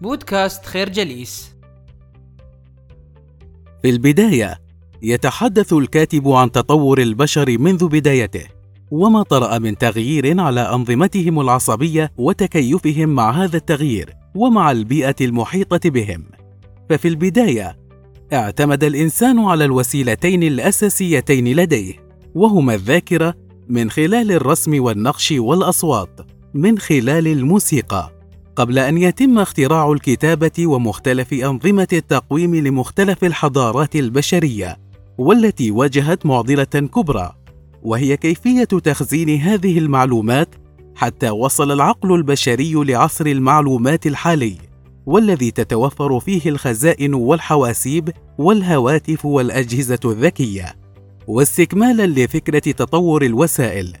بودكاست خير جليس. في البداية يتحدث الكاتب عن تطور البشر منذ بدايته وما طرأ من تغيير على أنظمتهم العصبية وتكيفهم مع هذا التغيير ومع البيئة المحيطة بهم. ففي البداية اعتمد الإنسان على الوسيلتين الأساسيتين لديه وهما الذاكرة من خلال الرسم والنقش والأصوات من خلال الموسيقى. قبل أن يتم اختراع الكتابة ومختلف أنظمة التقويم لمختلف الحضارات البشرية والتي واجهت معضلة كبرى وهي كيفية تخزين هذه المعلومات حتى وصل العقل البشري لعصر المعلومات الحالي والذي تتوفر فيه الخزائن والحواسيب والهواتف والأجهزة الذكية واستكمالا لفكرة تطور الوسائل.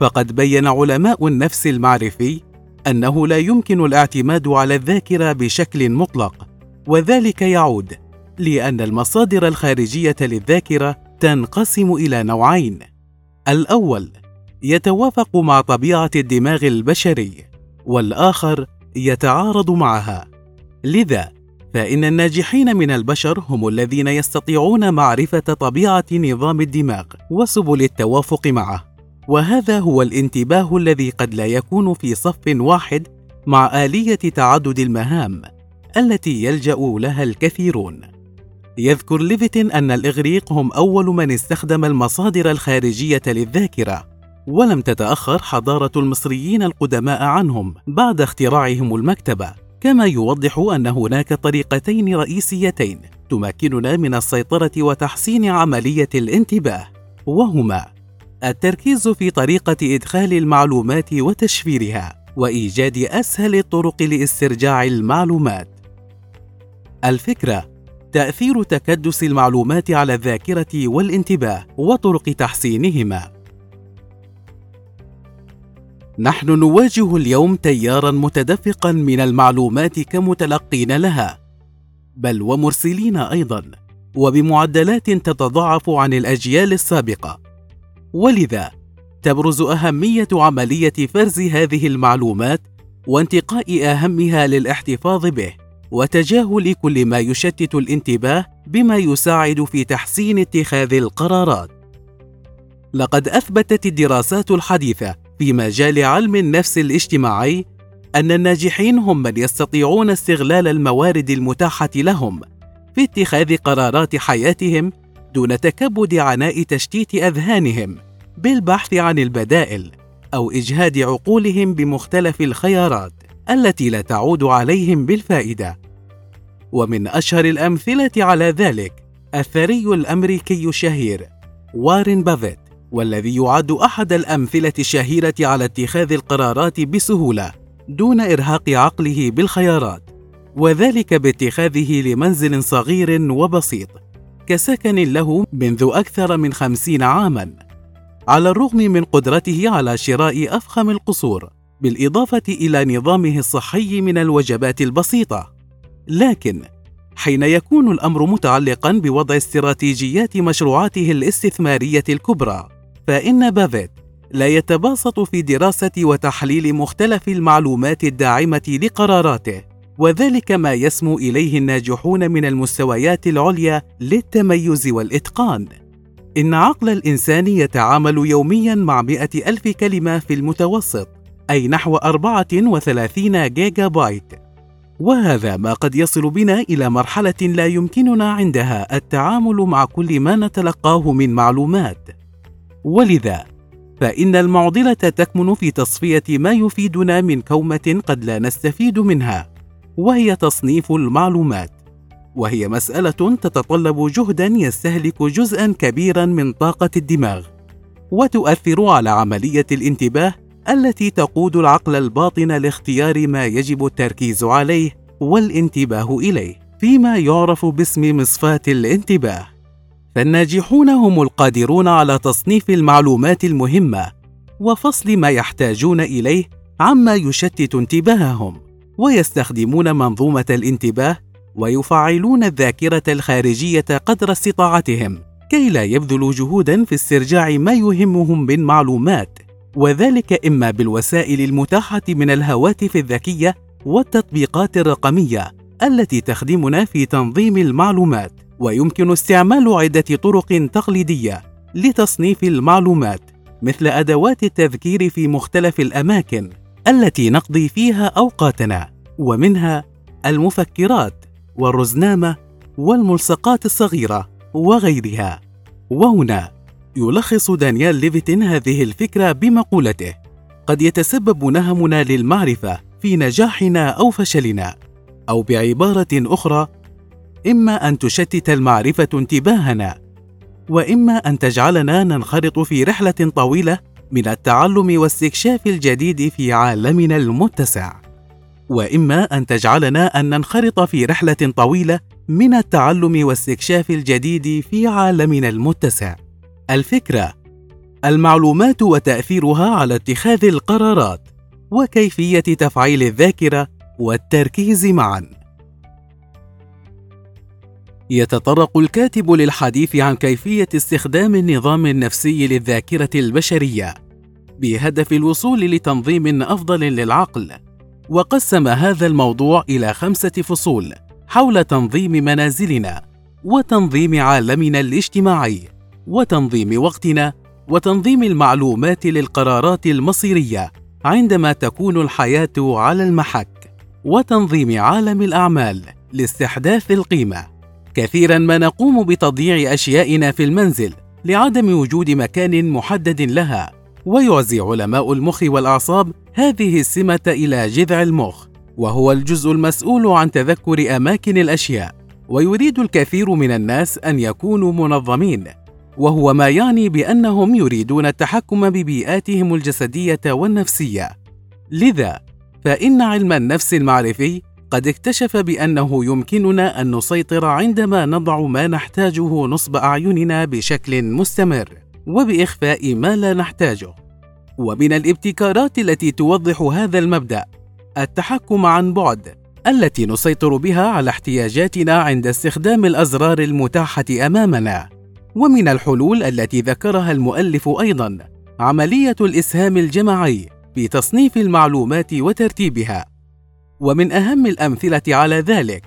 فقد بين علماء النفس المعرفي أنه لا يمكن الاعتماد على الذاكرة بشكل مطلق وذلك يعود لأن المصادر الخارجية للذاكرة تنقسم إلى نوعين. الأول يتوافق مع طبيعة الدماغ البشري والآخر يتعارض معها. لذا فإن الناجحين من البشر هم الذين يستطيعون معرفة طبيعة نظام الدماغ وسبل التوافق معه. وهذا هو الانتباه الذي قد لا يكون في صف واحد مع آلية تعدد المهام التي يلجأ لها الكثيرون. يذكر ليفيتن أن الإغريق هم أول من استخدم المصادر الخارجية للذاكرة ولم تتأخر حضارة المصريين القدماء عنهم بعد اختراعهم المكتبة. كما يوضح أن هناك طريقتين رئيسيتين تمكننا من السيطرة وتحسين عملية الانتباه وهما التركيز في طريقة إدخال المعلومات وتشفيرها وإيجاد أسهل الطرق لاسترجاع المعلومات. الفكرة تأثير تكدس المعلومات على الذاكرة والانتباه وطرق تحسينهما. نحن نواجه اليوم تيارا متدفقا من المعلومات كمتلقين لها بل ومرسلين أيضا وبمعدلات تتضاعف عن الأجيال السابقة. ولذا تبرز أهمية عملية فرز هذه المعلومات وانتقاء أهمها للاحتفاظ به وتجاهل كل ما يشتت الانتباه بما يساعد في تحسين اتخاذ القرارات. لقد أثبتت الدراسات الحديثة في مجال علم النفس الاجتماعي أن الناجحين هم من يستطيعون استغلال الموارد المتاحة لهم في اتخاذ قرارات حياتهم دون تكبد عناء تشتيت أذهانهم بالبحث عن البدائل أو إجهاد عقولهم بمختلف الخيارات التي لا تعود عليهم بالفائدة. ومن أشهر الأمثلة على ذلك الثري الأمريكي الشهير وارن بافيت والذي يعد أحد الأمثلة الشهيرة على اتخاذ القرارات بسهولة دون إرهاق عقله بالخيارات وذلك باتخاذه لمنزل صغير وبسيط. كسكن له منذ أكثر من خمسين عاما على الرغم من قدرته على شراء أفخم القصور بالإضافة إلى نظامه الصحي من الوجبات البسيطة. لكن حين يكون الأمر متعلقا بوضع استراتيجيات مشروعاته الاستثمارية الكبرى فإن بافيت لا يتباسط في دراسة وتحليل مختلف المعلومات الداعمة لقراراته، وذلك ما يسمو إليه الناجحون من المستويات العليا للتميز والإتقان. إن عقل الإنسان يتعامل يوميا مع مئة ألف كلمة في المتوسط، أي نحو 34 جيجا بايت. وهذا ما قد يصل بنا إلى مرحلة لا يمكننا عندها التعامل مع كل ما نتلقاه من معلومات. ولذا فإن المعضلة تكمن في تصفية ما يفيدنا من كومة قد لا نستفيد منها، وهي تصنيف المعلومات، وهي مسألة تتطلب جهدا يستهلك جزءا كبيرا من طاقة الدماغ، وتؤثر على عملية الانتباه التي تقود العقل الباطن لاختيار ما يجب التركيز عليه والانتباه إليه، فيما يعرف باسم مصفاة الانتباه. فالناجحون هم القادرون على تصنيف المعلومات المهمة وفصل ما يحتاجون إليه عما يشتت انتباههم ويستخدمون منظومة الانتباه ويفعلون الذاكرة الخارجية قدر استطاعتهم كي لا يبذلوا جهودا في استرجاع ما يهمهم من معلومات وذلك إما بالوسائل المتاحة من الهواتف الذكية والتطبيقات الرقمية التي تخدمنا في تنظيم المعلومات ويمكن استعمال عدة طرق تقليدية لتصنيف المعلومات مثل أدوات التذكير في مختلف الأماكن. التي نقضي فيها أوقاتنا ومنها المفكرات والرزنامة والملصقات الصغيرة وغيرها. وهنا يلخص دانيال ليفيتن هذه الفكرة بمقولته قد يتسبب نهمنا للمعرفة في نجاحنا أو فشلنا أو بعبارة أخرى إما أن تشتت المعرفة انتباهنا وإما أن تجعلنا ننخرط في رحلة طويلة من التعلم واستكشاف الجديد في عالمنا المتسع. وإما أن تجعلنا أن ننخرط في رحلة طويلة من التعلم واستكشاف الجديد في عالمنا المتسع. الفكرة المعلومات وتأثيرها على اتخاذ القرارات وكيفية تفعيل الذاكرة والتركيز معا. يتطرق الكاتب للحديث عن كيفية استخدام النظام النفسي للذاكرة البشرية بهدف الوصول لتنظيم أفضل للعقل. وقسم هذا الموضوع إلى خمسة فصول حول تنظيم منازلنا وتنظيم عالمنا الاجتماعي وتنظيم وقتنا وتنظيم المعلومات للقرارات المصيرية عندما تكون الحياة على المحك وتنظيم عالم الأعمال لاستحداث القيمة. كثيرا ما نقوم بتضييع أشيائنا في المنزل لعدم وجود مكان محدد لها. ويعزي علماء المخ والأعصاب هذه السمة إلى جذع المخ وهو الجزء المسؤول عن تذكر أماكن الأشياء. ويريد الكثير من الناس أن يكونوا منظمين. وهو ما يعني بأنهم يريدون التحكم ببيئاتهم الجسدية والنفسية. لذا فإن علم النفس المعرفي قد اكتشف بأنه يمكننا أن نسيطر عندما نضع ما نحتاجه نصب أعيننا بشكل مستمر وبإخفاء ما لا نحتاجه. ومن الابتكارات التي توضح هذا المبدأ التحكم عن بعد التي نسيطر بها على احتياجاتنا عند استخدام الأزرار المتاحة أمامنا. ومن الحلول التي ذكرها المؤلف أيضا عملية الإسهام الجماعي في تصنيف المعلومات وترتيبها. ومن أهم الأمثلة على ذلك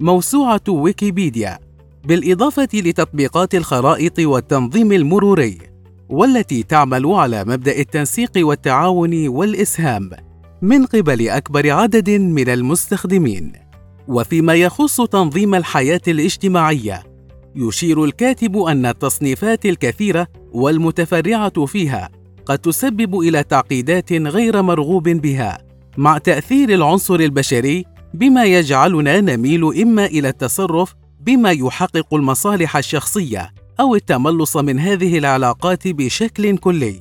موسوعة ويكيبيديا بالإضافة لتطبيقات الخرائط والتنظيم المروري والتي تعمل على مبدأ التنسيق والتعاون والإسهام من قبل أكبر عدد من المستخدمين. وفيما يخص تنظيم الحياة الاجتماعية يشير الكاتب أن التصنيفات الكثيرة والمتفرعة فيها قد تسبب إلى تعقيدات غير مرغوب بها مع تأثير العنصر البشري بما يجعلنا نميل إما إلى التصرف بما يحقق المصالح الشخصية أو التملص من هذه العلاقات بشكل كلي.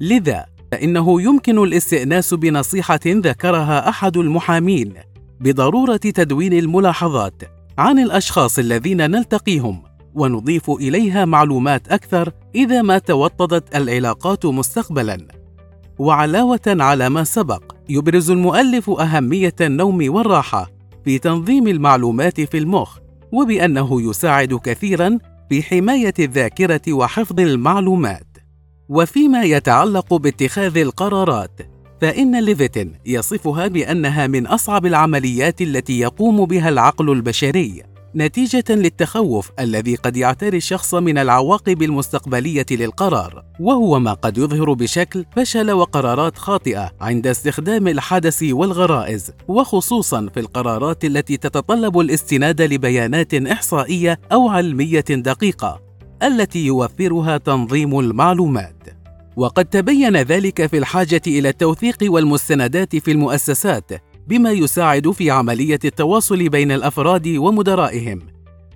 لذا فإنه يمكن الاستئناس بنصيحة ذكرها أحد المحامين بضرورة تدوين الملاحظات عن الأشخاص الذين نلتقيهم ونضيف إليها معلومات أكثر إذا ما توطدت العلاقات مستقبلا. وعلاوة على ما سبق يبرز المؤلف أهمية النوم والراحة في تنظيم المعلومات في المخ وبأنه يساعد كثيرا في حماية الذاكرة وحفظ المعلومات. وفيما يتعلق باتخاذ القرارات فإن ليفيتن يصفها بأنها من أصعب العمليات التي يقوم بها العقل البشري. نتيجة للتخوف الذي قد يعتري الشخص من العواقب المستقبلية للقرار وهو ما قد يظهر بشكل فشل وقرارات خاطئة عند استخدام الحدث والغرائز وخصوصا في القرارات التي تتطلب الاستناد لبيانات إحصائية أو علمية دقيقة التي يوفرها تنظيم المعلومات. وقد تبين ذلك في الحاجة إلى التوثيق والمستندات في المؤسسات بما يساعد في عملية التواصل بين الأفراد ومدرائهم.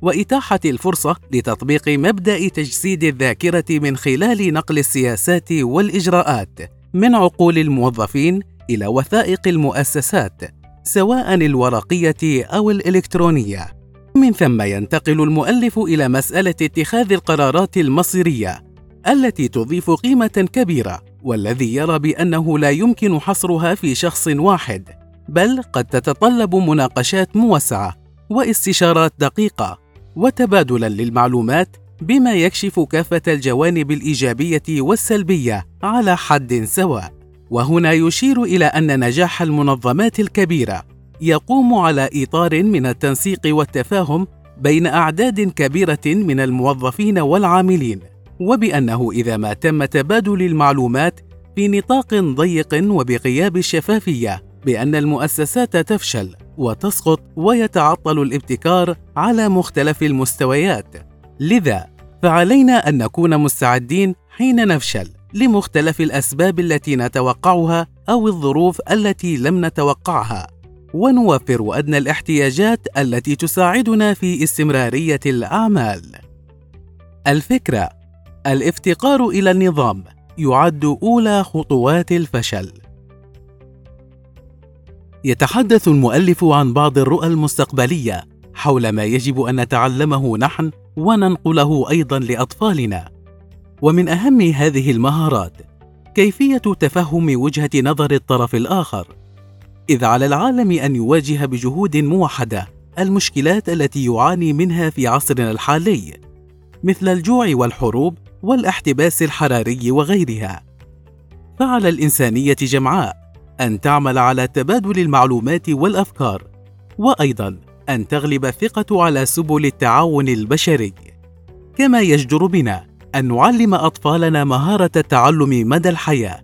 وإتاحة الفرصة لتطبيق مبدأ تجسيد الذاكرة من خلال نقل السياسات والإجراءات من عقول الموظفين إلى وثائق المؤسسات سواء الورقية أو الإلكترونية. من ثم ينتقل المؤلف إلى مسألة اتخاذ القرارات المصيرية التي تضيف قيمة كبيرة والذي يرى بأنه لا يمكن حصرها في شخص واحد. بل قد تتطلب مناقشات موسعة واستشارات دقيقة وتبادلا للمعلومات بما يكشف كافة الجوانب الإيجابية والسلبية على حد سواء. وهنا يشير إلى أن نجاح المنظمات الكبيرة يقوم على إطار من التنسيق والتفاهم بين أعداد كبيرة من الموظفين والعاملين وبأنه إذا ما تم تبادل المعلومات في نطاق ضيق وبغياب الشفافية بأن المؤسسات تفشل وتسقط ويتعطل الابتكار على مختلف المستويات. لذا فعلينا أن نكون مستعدين حين نفشل لمختلف الأسباب التي نتوقعها أو الظروف التي لم نتوقعها. ونوفر أدنى الاحتياجات التي تساعدنا في استمرارية الأعمال. الفكرة الافتقار إلى النظام يعد أولى خطوات الفشل. يتحدث المؤلف عن بعض الرؤى المستقبلية حول ما يجب أن نتعلمه نحن وننقله أيضا لأطفالنا. ومن أهم هذه المهارات كيفية تفهم وجهة نظر الطرف الآخر. إذ على العالم أن يواجه بجهود موحدة المشكلات التي يعاني منها في عصرنا الحالي مثل الجوع والحروب والاحتباس الحراري وغيرها. فعلى الإنسانية جمعاء أن تعمل على تبادل المعلومات والأفكار وأيضا أن تغلب الثقة على سبل التعاون البشري. كما يجدر بنا أن نعلم أطفالنا مهارة التعلم مدى الحياة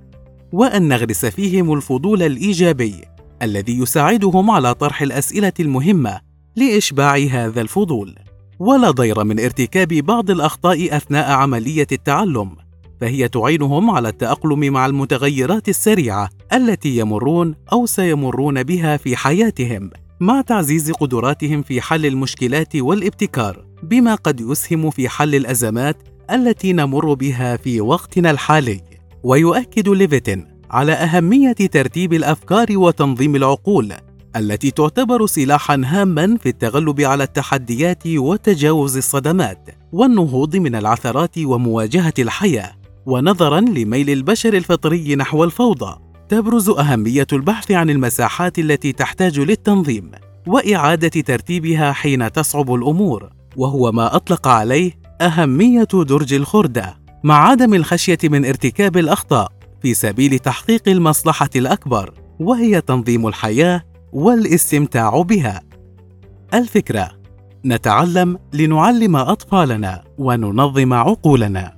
وأن نغرس فيهم الفضول الإيجابي الذي يساعدهم على طرح الأسئلة المهمة لإشباع هذا الفضول. ولا ضير من ارتكاب بعض الأخطاء أثناء عملية التعلم. فهي تعينهم على التأقلم مع المتغيرات السريعة التي يمرون أو سيمرون بها في حياتهم مع تعزيز قدراتهم في حل المشكلات والابتكار بما قد يسهم في حل الأزمات التي نمر بها في وقتنا الحالي. ويؤكد ليفيتن على أهمية ترتيب الأفكار وتنظيم العقول التي تعتبر سلاحا هاما في التغلب على التحديات وتجاوز الصدمات والنهوض من العثرات ومواجهة الحياة. ونظرا لميل البشر الفطري نحو الفوضى. تبرز أهمية البحث عن المساحات التي تحتاج للتنظيم وإعادة ترتيبها حين تصعب الأمور وهو ما أطلق عليه أهمية درج الخردة. مع عدم الخشية من ارتكاب الأخطاء في سبيل تحقيق المصلحة الأكبر وهي تنظيم الحياة والاستمتاع بها. الفكرة نتعلم لنعلم أطفالنا وننظم عقولنا.